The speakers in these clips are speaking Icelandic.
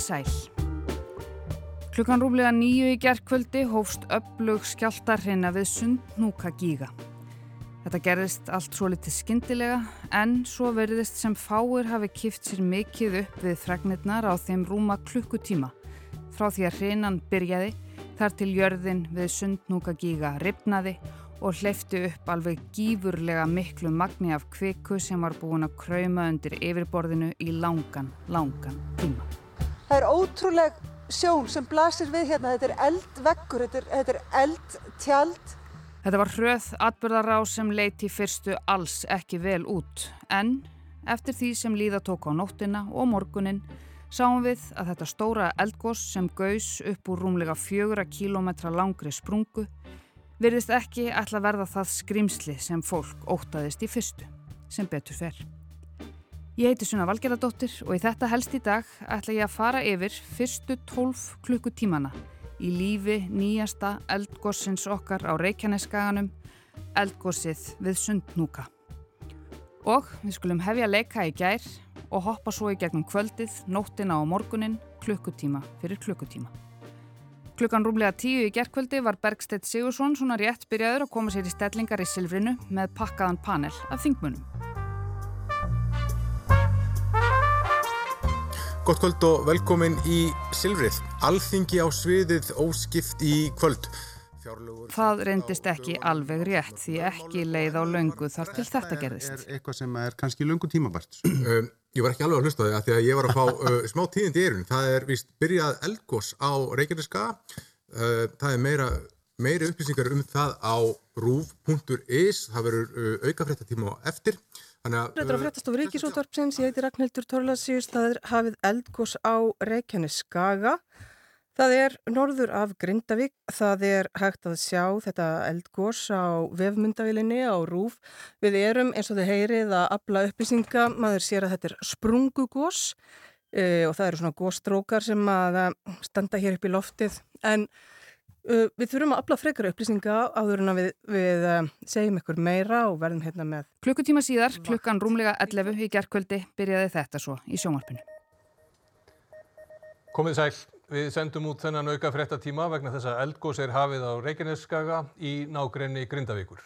Komiði sæl. Klukkan rúmlega nýju í gerðkvöldi hófst upplug skjáltarhina við Sundnúka gíga. Þetta gerðist allt svo litið skindilega en svo verðist sem fáir hafi kift sér mikið upp við fregnirnar á þeim rúma klukkutíma frá því að hrinan byrjaði þar til jörðin við Sundnúka gíga ripnaði og hleyfti upp alveg gífurlega miklu magni af kviku sem var búin að krauma undir yfirborðinu í langan, langan tíma. Það er ótrúleg sjón sem blasir við hérna, þetta er eldveggur, þetta er, eldtjald. Þetta var hröð atbyrðará sem leiti fyrstu alls ekki vel út en eftir því sem líða tók á nóttina og morgunin sáum við að þetta stóra eldgós sem gaus upp úr rúmlega fjögura kílometra langri sprungu virðist ekki ætla verða það skrimsli sem fólk ótaðist í fyrstu, sem betur fer. Ég heiti Sunna Valgeradóttir og í þetta helst í dag ætla ég að fara yfir fyrstu 12 klukkutímana í lífi nýjasta eldgossins okkar á Reykjaneskaganum, eldgossið við Sundnúka. Og við skulum hefja leika í gær og hoppa svo í gegnum kvöldið, nóttina og morgunin, klukkutíma fyrir klukkutíma. Klukkan rúmlega tíu í gerðkvöldi var Bergstedt Sigursson svona rétt byrjaður að koma sér í stellingar í Silfrinu með pakkaðan panel af þingmunum. Gott kvöld og velkomin í Silfrið. Alþingi á sviðið óskipt í kvöld. Fjárlugur Það reyndist ekki alveg rétt því ekki leið á löngu þar til þetta gerðist. Er eitthvað sem er kannski löngu tímabært. Um, ég var ekki alveg að hlusta það því að ég var að fá uh, smá tíðindi í erun. Það er vist byrjað eldgós á Reykjaneska. Uh, það er meira, meiri upplýsingar um það á rúf.is. Það verður uh, aukafrættatíma á eftir. Þetta er á fréttastofu Ríkisútvarpsins, ég heiti Ragnhildur Torlasíus, það er hafið eldgós á Reykjanes Skaga. Það er norður af Grindavík, það er hægt að sjá þetta eldgós á vefmyndavilinni á Rúf. Við erum eins og þið heyrið að abla upplýsinga, maður sér að þetta er sprungugós e, og það eru svona góstrókar sem að standa hér upp í loftið. En við þurfum að afla frekar upplýsinga áður en að við, við uh, segjum ykkur meira og verðum hérna með. Klukkutíma síðar, klukkan rúmlega 11 í gerðkvöldi, byrjaði þetta svo í sjónvarpinu. Komið sæl, við sendum út þennan auka frettatíma vegna þess að eldgós er hafið á Reykjaneskaga í nágrenni Grindavíkur.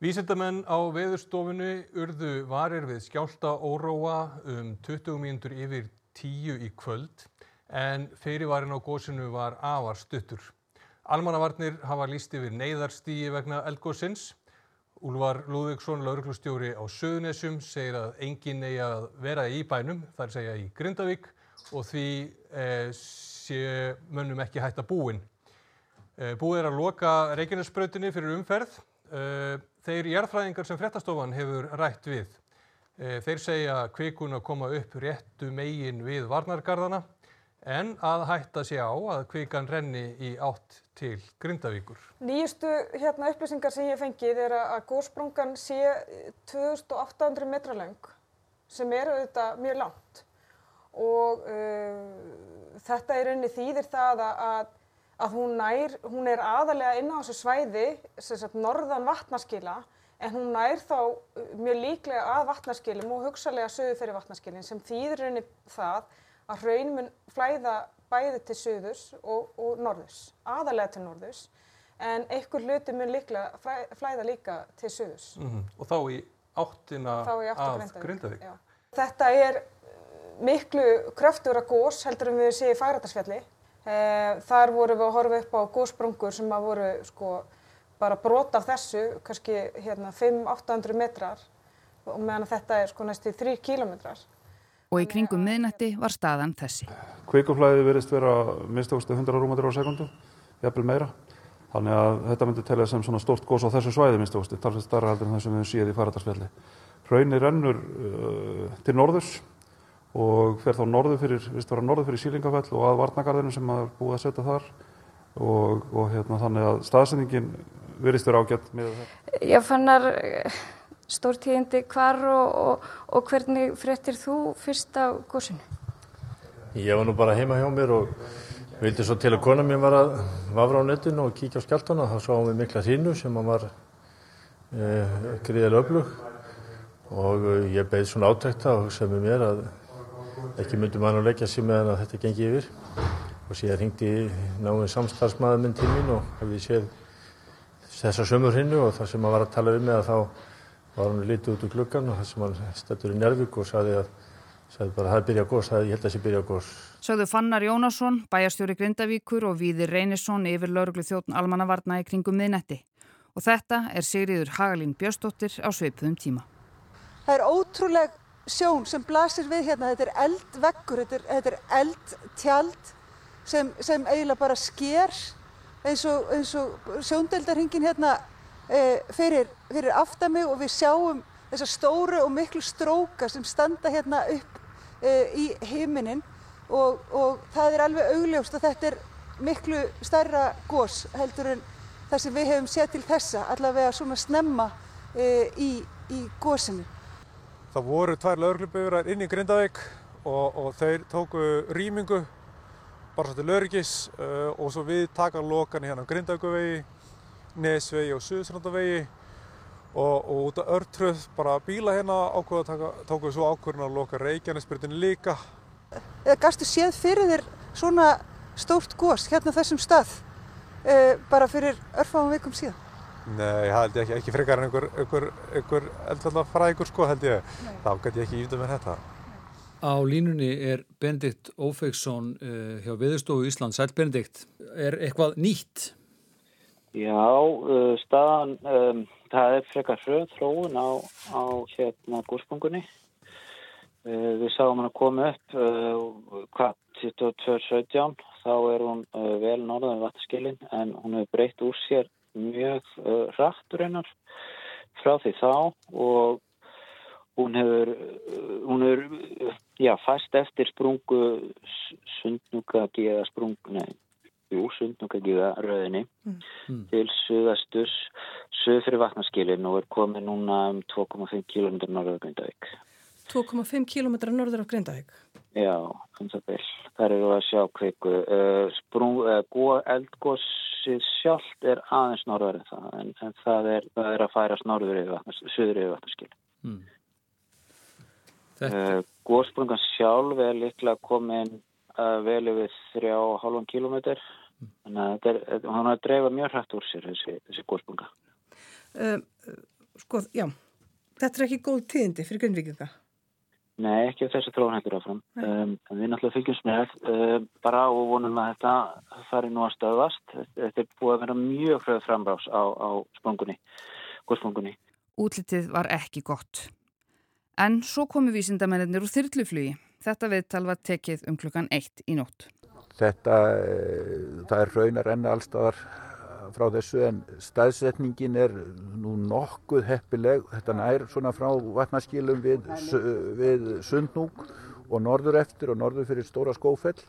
Vísindamenn á veðurstofunu urðu varir við skjálta óróa um 20 mínútur yfir 10 í kvöld en fyrirvarin á gósinu var afar stuttur. Almannavarnir hafa líst yfir neyðarstíi vegna eldgóðsins. Úlvar Lúðvíksson, lauruglustjóri á Suðunessum, segir að engin eigi að vera í bænum, þar segja í Grindavík og því eh, sé mönnum ekki hægt að búin. Eh, búið er að loka Reykjanesbrautinni fyrir umferð. Eh, þeir jærfræðingar sem frettastofan hefur rætt við. Eh, þeir segja kvikun að koma upp réttu megin við varnargarðana en að hætta sé á að kvikan renni í átt til Grindavíkur. Nýjustu hérna, upplýsingar sem ég fengið er að góðsprungan sé 2800 metra lang sem eru auðvitað mjög langt og uh, þetta er unni þýðir það að, að hún, nær, hún er aðalega inn á þessu svæði, sagt, norðan vatnaskila en hún nær þá uh, mjög líklega að vatnaskilum og hugsalega sögu fyrir vatnaskilin sem þýðir unni það að hraun mun flæða bæði til suðurs og, og norðurs, aðalega til norðurs, en einhver hluti mun líklega flæða líka til suðurs. Mm -hmm. Og þá í áttina þá í að Grindavík. Þetta er uh, miklu kröftur að gós heldur en við séum í Færatasfjalli. Eh, þar vorum við að horfa upp á gósbrungur sem að voru sko bara brot af þessu, kannski hérna 5-800 metrar og meðan þetta er sko næstu 3 kilometrar og í kringum miðnætti var staðan þessi. Kvikuflæði verist vera minnstakosti 100 rúmatir á sekundu, jafnvel meira. Þannig að þetta myndi telja sem svona stort gós á þessu svæði minnstakosti, talveg starra heldur en það sem við séum í færatarsfjalli. Hraunir rennur uh, til norðurs og fer þá norður fyrir, vist vera norður fyrir sílingafell og að varnagarðinu sem maður búið að setja þar og, og hérna þannig að staðsendingin verist vera ágætt með það. Ég fannar stórtíðindi hvar og, og, og hvernig frettir þú fyrst á góðsunu? Ég var nú bara heima hjá mér og vildi svo til að kona mér var að vafra á netinu og kíkja á skjáltana þá sáum við mikla þínu sem var eh, gríðilega öflug. Og eh, ég beði svona átækta og hugsaði með mér að ekki myndum hann að leggja sér meðan að þetta gengi yfir. Og síðan hringdi náinn samstarfsmaður minn til mín og hefði séð þessa sömur hinnu og það sem hann var að tala um með að þá var hann litið út úr gluggan og það sem hann stættur í Njárvík og saði að saði bara að það byrja gós, það ég held að það sé byrja gós. Sögðu Fannar Jónasson, bæjarstjóri Grindavíkur og Víðir Reynisson yfir lauruglu þjóttn almannavarna í kringum miðnetti. Og þetta er Sigriður Hagalín Björstóttir á sveipuðum tíma. Það er ótrúleg sjón sem blasir við hérna, þetta er eldveggur, þetta er, þetta er eldtjald sem, sem eiginlega bara sker eins og, og sjóndeldarhingin hérna fyrir, fyrir aftami og við sjáum þessar stóru og miklu stróka sem standa hérna upp e, í heiminin og, og það er alveg augljóst að þetta er miklu starra gós heldur en það sem við hefum séð til þessa allavega svona snemma e, í, í gósinu. Það voru tvær laurugluböfurar inn í Grindavík og, og þeir tóku rýmingu bara svo til laurugis uh, og svo við taka lokan hérna á Grindavíkuvegi, Nesvegi og Suðsrandavegi og, og út af örtröð bara bíla hérna ákveða tóku við svo ákveðin að loka Reykjanesbyrjunni líka. Eða gastu séð fyrir þér svona stórt gós hérna þessum stað uh, bara fyrir örfáum vikum síðan? Nei, það held ég ekki, ekki frekar en einhver, einhver, einhver eldfallafræðingur sko held ég, Nei. þá gæti ég ekki ímda með þetta. Á línunni er Benedikt Ófeiksson uh, hjá Viðurstofu Ísland. Sæl Benedikt, er eitthvað nýtt? Já, uh, staðan, um, það er frekar hröð þróun á, á hérna góðspungunni. Uh, við sáum hann að koma upp hvað 22.17, þá er hún vel norðan vatnskilin en hún hefur breytt úr sér mjög uh, rætt reynar frá því þá og hún hefur, uh, hún hefur já, fæst eftir sprungu sundnúkagi eða sprungu, nei, jú, sundnúkagi rauðinni mm. mm. til suðastus, suð fyrir vatnaskilin og er komið núna um 2,5 km norður Grindavík. 2,5 km norður af Grindavík? Já, um það byrj. Það eru að sjá kviku. Uh, sprung, uh, eldgósið sjálft er aðeins norður en það, en, en það, er, það er að færast norður yfir, vatnaskil. Mm. Uh, Gósprungan sjálf er líklega komin vel yfir 3,5 km. Mm. Þannig að er, hann har dreifað mjög hrætt úr sér þessi, þessi gósprunga. Uh, sko, já, þetta er ekki góð tíðindi fyrir grunnvíkinga. Nei, ekki þessi þróun hættur áfram. Um, við náttúrulega fylgjumst með um, bara og vonum að þetta fari nú að stöðast. Þetta er búið að vera mjög hröð frambrás á, á sprungunni, góðsprungunni. Útlitið var ekki gott. En svo komu vísindamennir úr þyrluflugi. Þetta viðtal var tekið um klukkan eitt í nótt. Þetta, eh, það er raunar enna allstaðar frá þessu en staðsetningin er nú nokkuð heppileg. Þetta nær svona frá vatnaskilum við, við Sundnúk og norður eftir og norður fyrir Stóra Skófell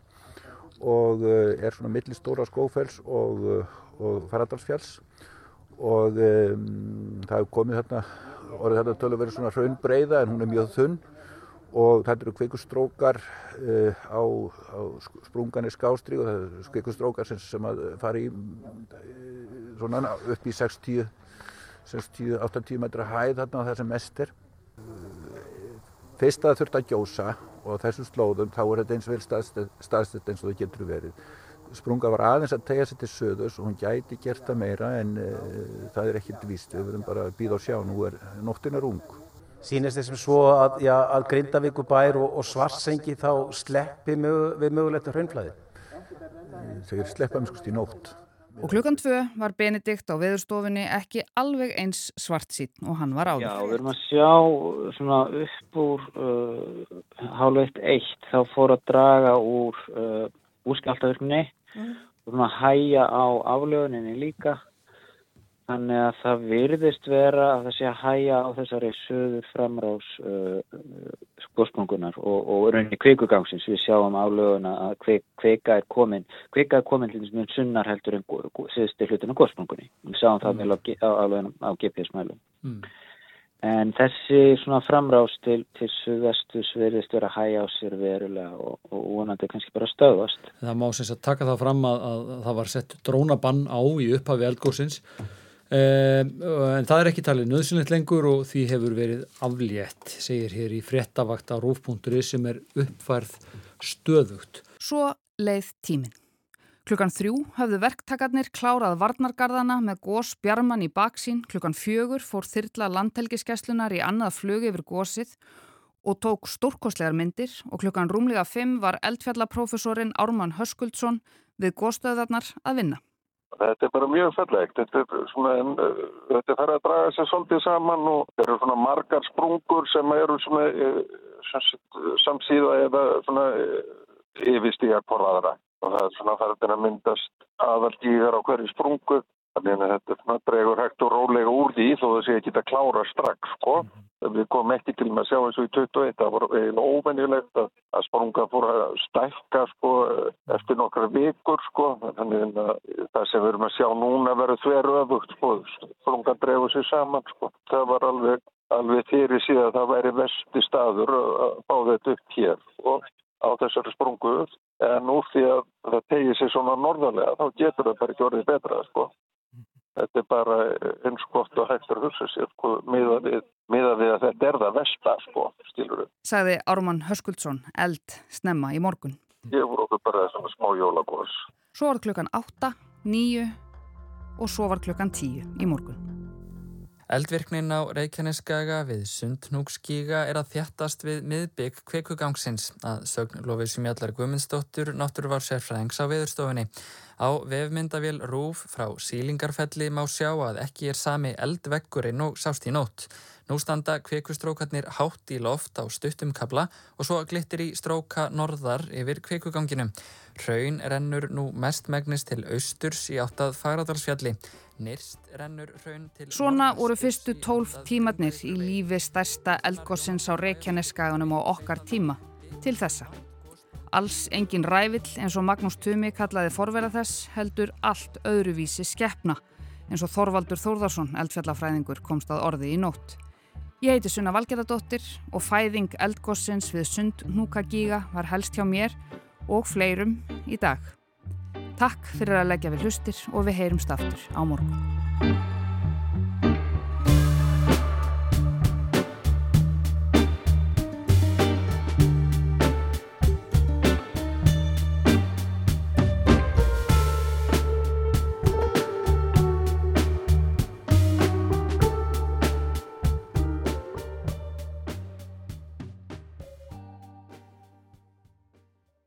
og eh, er svona millir Stóra Skófells og, eh, og Faradalsfjalls og um, það hefur komið þarna orðið þetta tölu verið svona raunbreiða en hún er mjög þunn og þetta eru kveikustrókar uh, á, á sprunganir skástri og það eru kveikustrókar sem, sem að fara í uh, svona upp í 60-80 metra hæð þarna og það sem mest er. Fyrst að það þurft að gjósa og þessum slóðum þá er þetta eins vel staðstætt eins og það getur verið. Sprunga var aðeins að tegja sér til söðus og hún gæti gert það meira en uh, það er ekkert víst, við verðum bara að býða og sjá. Nú er nóttin er ung Sýnist þessum svo að, já, að Grindavíkubær og, og Svarsengi þá sleppi mög, við mögulegt hraunflæði? Þau sleppa um skust í nótt. Og klukkan tvö var Benedikt á veðurstofinni ekki alveg eins svart sín og hann var áður. Já, við erum að sjá svona upp úr uh, hálf eitt eitt þá fór að draga úr uh, úrskjáltavirkni mm. og svona hæja á aflöðuninni líka Þannig að það virðist vera að það sé að hæja á þessari söður framrás uh, uh skósprungunar og, og rauninni kveikugangsins við sjáum á löguna að kveik, kveika er komin, kveika er komin þess að sunnar heldur en síðusti hlutin á skósprungunni. Við sjáum það mm. á, á, á GPS-mælum. Mm. En þessi svona framrás til, til suðvestus virðist vera að hæja á sér verulega og, og vonandi kannski bara stöðast. Það má sem sagt taka það fram að, að það var sett drónabann á í upphafi eldgóðsins en það er ekki talið nöðsynlegt lengur og því hefur verið aflétt, segir hér í frettavakt á rúf.ri sem er uppfærð stöðugt. Svo leið tíminn. Klukkan þrjú hafðu verktakarnir klárað varnargarðana með gós bjarman í baksín. Klukkan fjögur fór þyrla landhelgiskeslunar í annað flug yfir gósið og tók stórkoslegar myndir og klukkan rúmlega fimm var eldfjallaprofessorin Ármann Höskuldsson við góstöðarnar að vinna. Þetta er bara mjög fellegt. Þetta er svona, en, uh, þetta fer að draga sér svolítið saman og það eru svona margar sprungur sem eru svona uh, samsíða eða svona uh, yfirstíjar porðaðra og það er svona færðin að myndast aðaldíðar á hverju sprungu þannig að þetta dregur hægt og rólega úr því þó það sé ekki að klára strax sko. -hmm. Við komum ekki til að sjá eins og í 21 það voru eiginlega óvenjulegt að, að sprunga fór að stækka sko, eftir nokkra vikur sko. þannig að það sem við erum að sjá núna verður þveru öfugt sko. sprunga dregur sér saman sko. það var alveg, alveg fyrir síðan að það væri vesti staður að fá þetta upp hér og á þessari sprungu en úr því að það tegir sér svona norðarlega þá getur það bara ekki orðið betra sko. Þetta er bara eins gott og hægt að hugsa sér sko, miða við, miða við að þetta er það vesta, sko, stílur við. Sagði Ármann Höskuldsson, eld snemma í morgun. Ég voru okkur bara svona smá jólagós. Svo var klukkan 8, 9 og svo var klukkan 10 í morgun. Eldvirknin á Reykjaneskaga við Sundnúkskíga er að þjættast við miðbygg kvekugangsins að sögn lofið sem jallar Guðmundsdóttur náttúru var sérfræðings á viðurstofinni. Á vefmyndavél Rúf frá Sílingarfelli má sjá að ekki er sami eldvekkurinn og sást í nótt. Nú standa kvekustrókarnir hátt í loft á stuttum kabla og svo glittir í stróka norðar yfir kvekuganginum. Hraun rennur nú mestmægnis til austurs í áttað Fagradalsfjalli. Svona voru fyrstu tólf tímatnir í lífi stærsta eldgossins á Reykjaneskaganum og okkar tíma til þessa. Alls engin rævill eins og Magnús Tumi kallaði forverða þess heldur allt öðruvísi skeppna eins og Þorvaldur Þórðarsson eldfjallafræðingur komst að orði í nótt. Ég heiti Sunna Valgerðardóttir og fæðing eldgossins við Sund Núkagíga var helst hjá mér og fleirum í dag. Takk fyrir að leggja við hlustir og við heyrumst aftur á morgun.